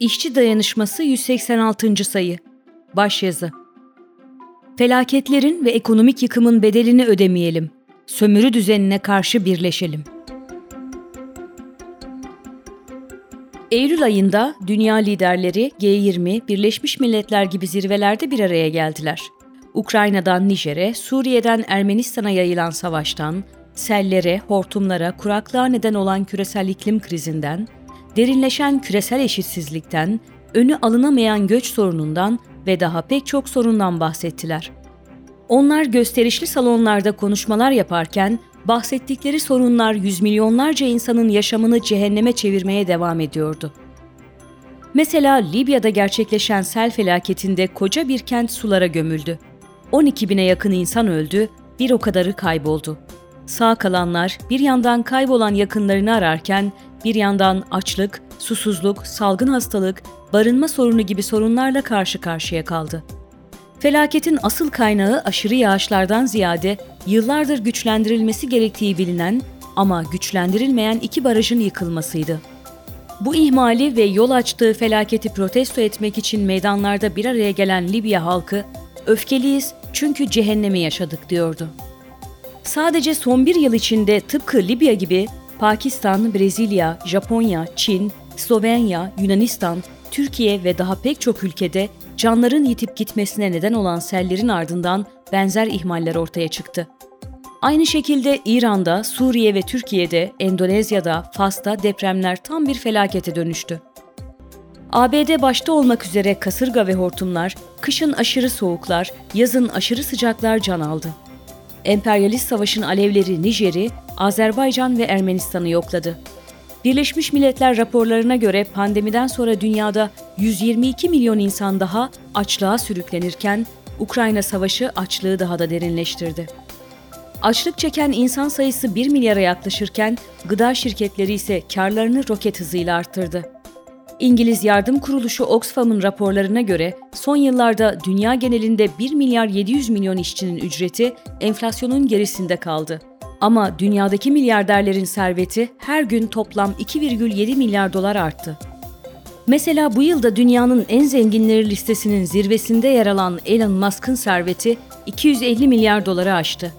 İşçi Dayanışması 186. sayı. Başyazı. Felaketlerin ve ekonomik yıkımın bedelini ödemeyelim. Sömürü düzenine karşı birleşelim. Eylül ayında dünya liderleri G20, Birleşmiş Milletler gibi zirvelerde bir araya geldiler. Ukrayna'dan Nijer'e, Suriye'den Ermenistan'a yayılan savaştan, sellere, hortumlara, kuraklığa neden olan küresel iklim krizinden, derinleşen küresel eşitsizlikten, önü alınamayan göç sorunundan ve daha pek çok sorundan bahsettiler. Onlar gösterişli salonlarda konuşmalar yaparken bahsettikleri sorunlar yüz milyonlarca insanın yaşamını cehenneme çevirmeye devam ediyordu. Mesela Libya'da gerçekleşen sel felaketinde koca bir kent sulara gömüldü. 12 bine yakın insan öldü, bir o kadarı kayboldu. Sağ kalanlar bir yandan kaybolan yakınlarını ararken bir yandan açlık, susuzluk, salgın hastalık, barınma sorunu gibi sorunlarla karşı karşıya kaldı. Felaketin asıl kaynağı aşırı yağışlardan ziyade yıllardır güçlendirilmesi gerektiği bilinen ama güçlendirilmeyen iki barajın yıkılmasıydı. Bu ihmali ve yol açtığı felaketi protesto etmek için meydanlarda bir araya gelen Libya halkı, öfkeliyiz çünkü cehennemi yaşadık diyordu. Sadece son bir yıl içinde tıpkı Libya gibi Pakistan, Brezilya, Japonya, Çin, Slovenya, Yunanistan, Türkiye ve daha pek çok ülkede canların yitip gitmesine neden olan sellerin ardından benzer ihmaller ortaya çıktı. Aynı şekilde İran'da, Suriye ve Türkiye'de, Endonezya'da, Fas'ta depremler tam bir felakete dönüştü. ABD başta olmak üzere kasırga ve hortumlar, kışın aşırı soğuklar, yazın aşırı sıcaklar can aldı. Emperyalist savaşın alevleri Nijer'i, Azerbaycan ve Ermenistan'ı yokladı. Birleşmiş Milletler raporlarına göre pandemiden sonra dünyada 122 milyon insan daha açlığa sürüklenirken Ukrayna Savaşı açlığı daha da derinleştirdi. Açlık çeken insan sayısı 1 milyara yaklaşırken gıda şirketleri ise karlarını roket hızıyla arttırdı. İngiliz yardım kuruluşu Oxfam'ın raporlarına göre son yıllarda dünya genelinde 1 milyar 700 milyon işçinin ücreti enflasyonun gerisinde kaldı. Ama dünyadaki milyarderlerin serveti her gün toplam 2,7 milyar dolar arttı. Mesela bu yılda dünyanın en zenginleri listesinin zirvesinde yer alan Elon Musk'ın serveti 250 milyar doları aştı.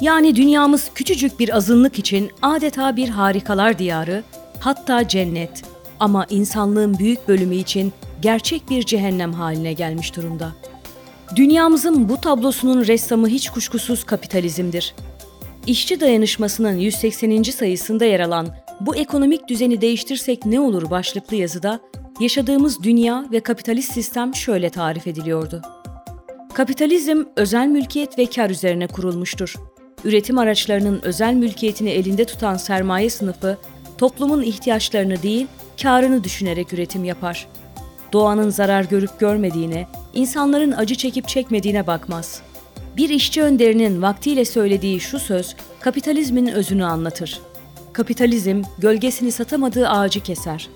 Yani dünyamız küçücük bir azınlık için adeta bir harikalar diyarı, hatta cennet. Ama insanlığın büyük bölümü için gerçek bir cehennem haline gelmiş durumda. Dünyamızın bu tablosunun ressamı hiç kuşkusuz kapitalizmdir. İşçi Dayanışması'nın 180. sayısında yer alan Bu ekonomik düzeni değiştirsek ne olur başlıklı yazıda yaşadığımız dünya ve kapitalist sistem şöyle tarif ediliyordu. Kapitalizm özel mülkiyet ve kar üzerine kurulmuştur. Üretim araçlarının özel mülkiyetini elinde tutan sermaye sınıfı toplumun ihtiyaçlarını değil, karını düşünerek üretim yapar. Doğanın zarar görüp görmediğine, insanların acı çekip çekmediğine bakmaz.'' Bir işçi önderinin vaktiyle söylediği şu söz kapitalizmin özünü anlatır. Kapitalizm gölgesini satamadığı ağacı keser.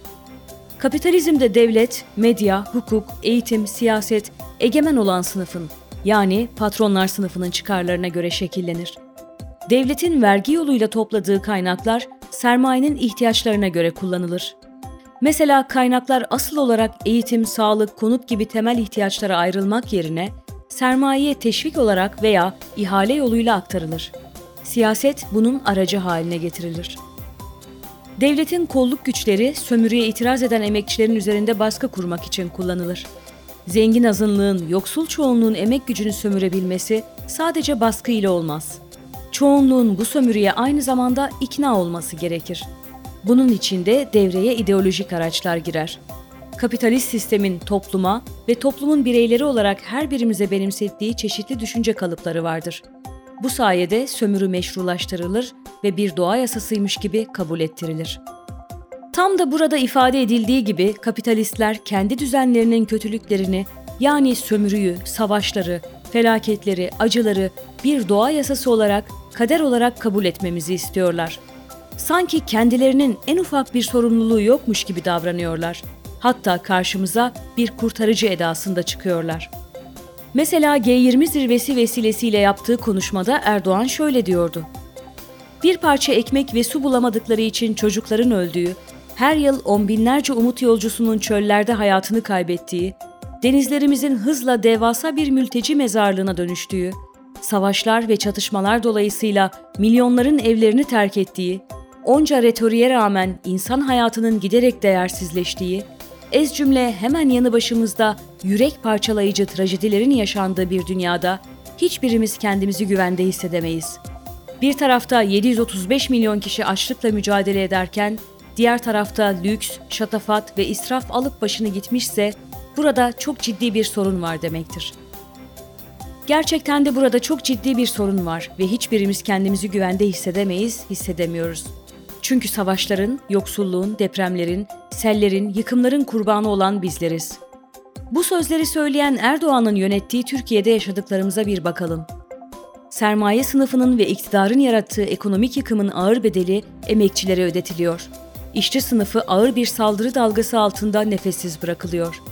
Kapitalizmde devlet, medya, hukuk, eğitim, siyaset egemen olan sınıfın yani patronlar sınıfının çıkarlarına göre şekillenir. Devletin vergi yoluyla topladığı kaynaklar sermayenin ihtiyaçlarına göre kullanılır. Mesela kaynaklar asıl olarak eğitim, sağlık, konut gibi temel ihtiyaçlara ayrılmak yerine sermayeye teşvik olarak veya ihale yoluyla aktarılır. Siyaset bunun aracı haline getirilir. Devletin kolluk güçleri sömürüye itiraz eden emekçilerin üzerinde baskı kurmak için kullanılır. Zengin azınlığın, yoksul çoğunluğun emek gücünü sömürebilmesi sadece baskı ile olmaz. Çoğunluğun bu sömürüye aynı zamanda ikna olması gerekir. Bunun için de devreye ideolojik araçlar girer kapitalist sistemin topluma ve toplumun bireyleri olarak her birimize benimsettiği çeşitli düşünce kalıpları vardır. Bu sayede sömürü meşrulaştırılır ve bir doğa yasasıymış gibi kabul ettirilir. Tam da burada ifade edildiği gibi kapitalistler kendi düzenlerinin kötülüklerini yani sömürüyü, savaşları, felaketleri, acıları bir doğa yasası olarak, kader olarak kabul etmemizi istiyorlar. Sanki kendilerinin en ufak bir sorumluluğu yokmuş gibi davranıyorlar. Hatta karşımıza bir kurtarıcı edasında çıkıyorlar. Mesela G20 zirvesi vesilesiyle yaptığı konuşmada Erdoğan şöyle diyordu. Bir parça ekmek ve su bulamadıkları için çocukların öldüğü, her yıl on binlerce umut yolcusunun çöllerde hayatını kaybettiği, denizlerimizin hızla devasa bir mülteci mezarlığına dönüştüğü, savaşlar ve çatışmalar dolayısıyla milyonların evlerini terk ettiği, onca retoriğe rağmen insan hayatının giderek değersizleştiği, ez cümle hemen yanı başımızda yürek parçalayıcı trajedilerin yaşandığı bir dünyada hiçbirimiz kendimizi güvende hissedemeyiz. Bir tarafta 735 milyon kişi açlıkla mücadele ederken, diğer tarafta lüks, şatafat ve israf alıp başını gitmişse burada çok ciddi bir sorun var demektir. Gerçekten de burada çok ciddi bir sorun var ve hiçbirimiz kendimizi güvende hissedemeyiz, hissedemiyoruz. Çünkü savaşların, yoksulluğun, depremlerin, sellerin, yıkımların kurbanı olan bizleriz. Bu sözleri söyleyen Erdoğan'ın yönettiği Türkiye'de yaşadıklarımıza bir bakalım. Sermaye sınıfının ve iktidarın yarattığı ekonomik yıkımın ağır bedeli emekçilere ödetiliyor. İşçi sınıfı ağır bir saldırı dalgası altında nefessiz bırakılıyor.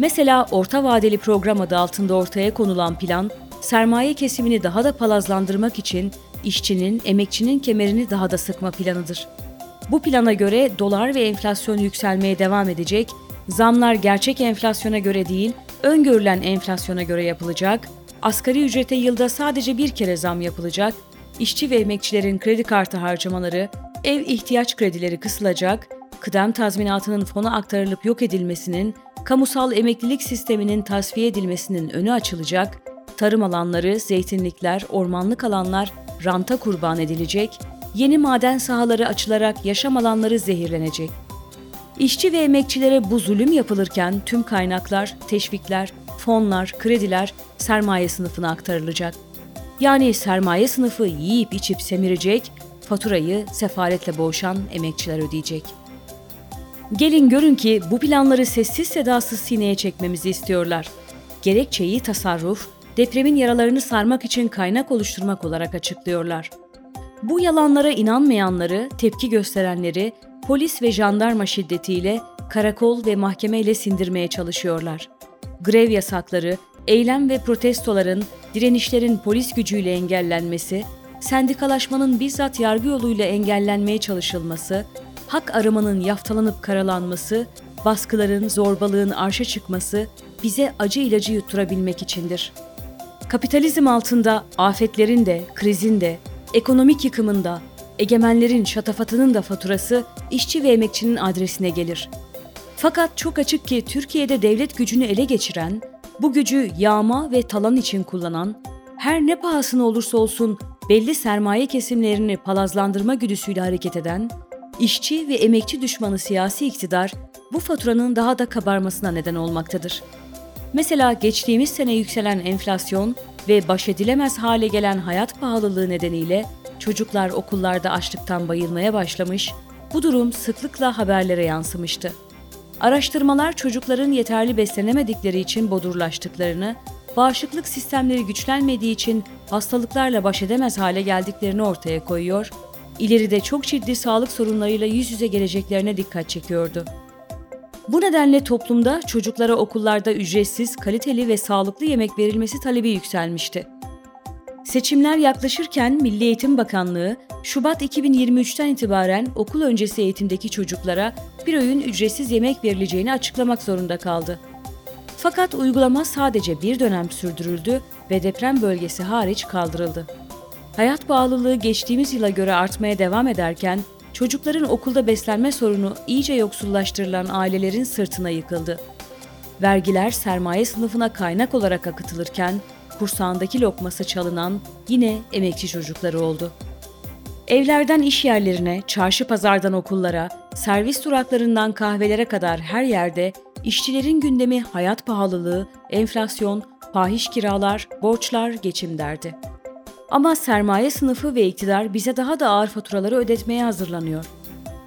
Mesela orta vadeli program adı altında ortaya konulan plan, sermaye kesimini daha da palazlandırmak için işçinin, emekçinin kemerini daha da sıkma planıdır. Bu plana göre dolar ve enflasyon yükselmeye devam edecek, zamlar gerçek enflasyona göre değil, öngörülen enflasyona göre yapılacak, asgari ücrete yılda sadece bir kere zam yapılacak, işçi ve emekçilerin kredi kartı harcamaları, ev ihtiyaç kredileri kısılacak, kıdem tazminatının fona aktarılıp yok edilmesinin, kamusal emeklilik sisteminin tasfiye edilmesinin önü açılacak, tarım alanları, zeytinlikler, ormanlık alanlar ranta kurban edilecek, yeni maden sahaları açılarak yaşam alanları zehirlenecek. İşçi ve emekçilere bu zulüm yapılırken tüm kaynaklar, teşvikler, fonlar, krediler sermaye sınıfına aktarılacak. Yani sermaye sınıfı yiyip içip semirecek, faturayı sefaletle boğuşan emekçiler ödeyecek. Gelin görün ki bu planları sessiz sedasız sineye çekmemizi istiyorlar. Gerekçeyi tasarruf, depremin yaralarını sarmak için kaynak oluşturmak olarak açıklıyorlar. Bu yalanlara inanmayanları, tepki gösterenleri polis ve jandarma şiddetiyle, karakol ve mahkemeyle sindirmeye çalışıyorlar. Grev yasakları, eylem ve protestoların, direnişlerin polis gücüyle engellenmesi, sendikalaşmanın bizzat yargı yoluyla engellenmeye çalışılması, hak aramanın yaftalanıp karalanması, baskıların, zorbalığın arşa çıkması bize acı ilacı yutturabilmek içindir. Kapitalizm altında afetlerin de, krizin de, ekonomik yıkımın da, egemenlerin şatafatının da faturası işçi ve emekçinin adresine gelir. Fakat çok açık ki Türkiye'de devlet gücünü ele geçiren, bu gücü yağma ve talan için kullanan, her ne pahasına olursa olsun belli sermaye kesimlerini palazlandırma güdüsüyle hareket eden, işçi ve emekçi düşmanı siyasi iktidar bu faturanın daha da kabarmasına neden olmaktadır. Mesela geçtiğimiz sene yükselen enflasyon ve baş edilemez hale gelen hayat pahalılığı nedeniyle çocuklar okullarda açlıktan bayılmaya başlamış, bu durum sıklıkla haberlere yansımıştı. Araştırmalar çocukların yeterli beslenemedikleri için bodurlaştıklarını, bağışıklık sistemleri güçlenmediği için hastalıklarla baş edemez hale geldiklerini ortaya koyuyor, ileride çok ciddi sağlık sorunlarıyla yüz yüze geleceklerine dikkat çekiyordu. Bu nedenle toplumda çocuklara okullarda ücretsiz, kaliteli ve sağlıklı yemek verilmesi talebi yükselmişti. Seçimler yaklaşırken Milli Eğitim Bakanlığı, Şubat 2023'ten itibaren okul öncesi eğitimdeki çocuklara bir öğün ücretsiz yemek verileceğini açıklamak zorunda kaldı. Fakat uygulama sadece bir dönem sürdürüldü ve deprem bölgesi hariç kaldırıldı. Hayat bağlılığı geçtiğimiz yıla göre artmaya devam ederken çocukların okulda beslenme sorunu iyice yoksullaştırılan ailelerin sırtına yıkıldı. Vergiler sermaye sınıfına kaynak olarak akıtılırken kursağındaki lokması çalınan yine emekçi çocukları oldu. Evlerden iş yerlerine, çarşı pazardan okullara, servis duraklarından kahvelere kadar her yerde işçilerin gündemi hayat pahalılığı, enflasyon, fahiş kiralar, borçlar, geçim derdi. Ama sermaye sınıfı ve iktidar bize daha da ağır faturaları ödetmeye hazırlanıyor.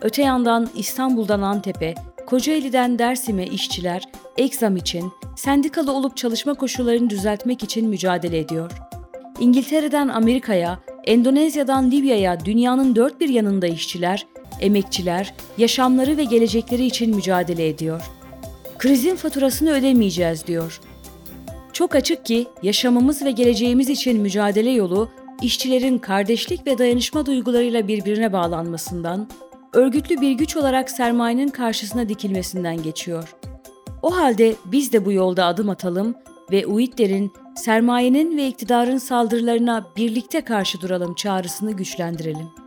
Öte yandan İstanbul'dan Antep'e, Kocaeli'den Dersim'e işçiler egzam için, sendikalı olup çalışma koşullarını düzeltmek için mücadele ediyor. İngiltere'den Amerika'ya, Endonezya'dan Libya'ya dünyanın dört bir yanında işçiler, emekçiler, yaşamları ve gelecekleri için mücadele ediyor. Krizin faturasını ödemeyeceğiz diyor. Çok açık ki yaşamımız ve geleceğimiz için mücadele yolu işçilerin kardeşlik ve dayanışma duygularıyla birbirine bağlanmasından, örgütlü bir güç olarak sermayenin karşısına dikilmesinden geçiyor. O halde biz de bu yolda adım atalım ve UİT'lerin sermayenin ve iktidarın saldırılarına birlikte karşı duralım çağrısını güçlendirelim.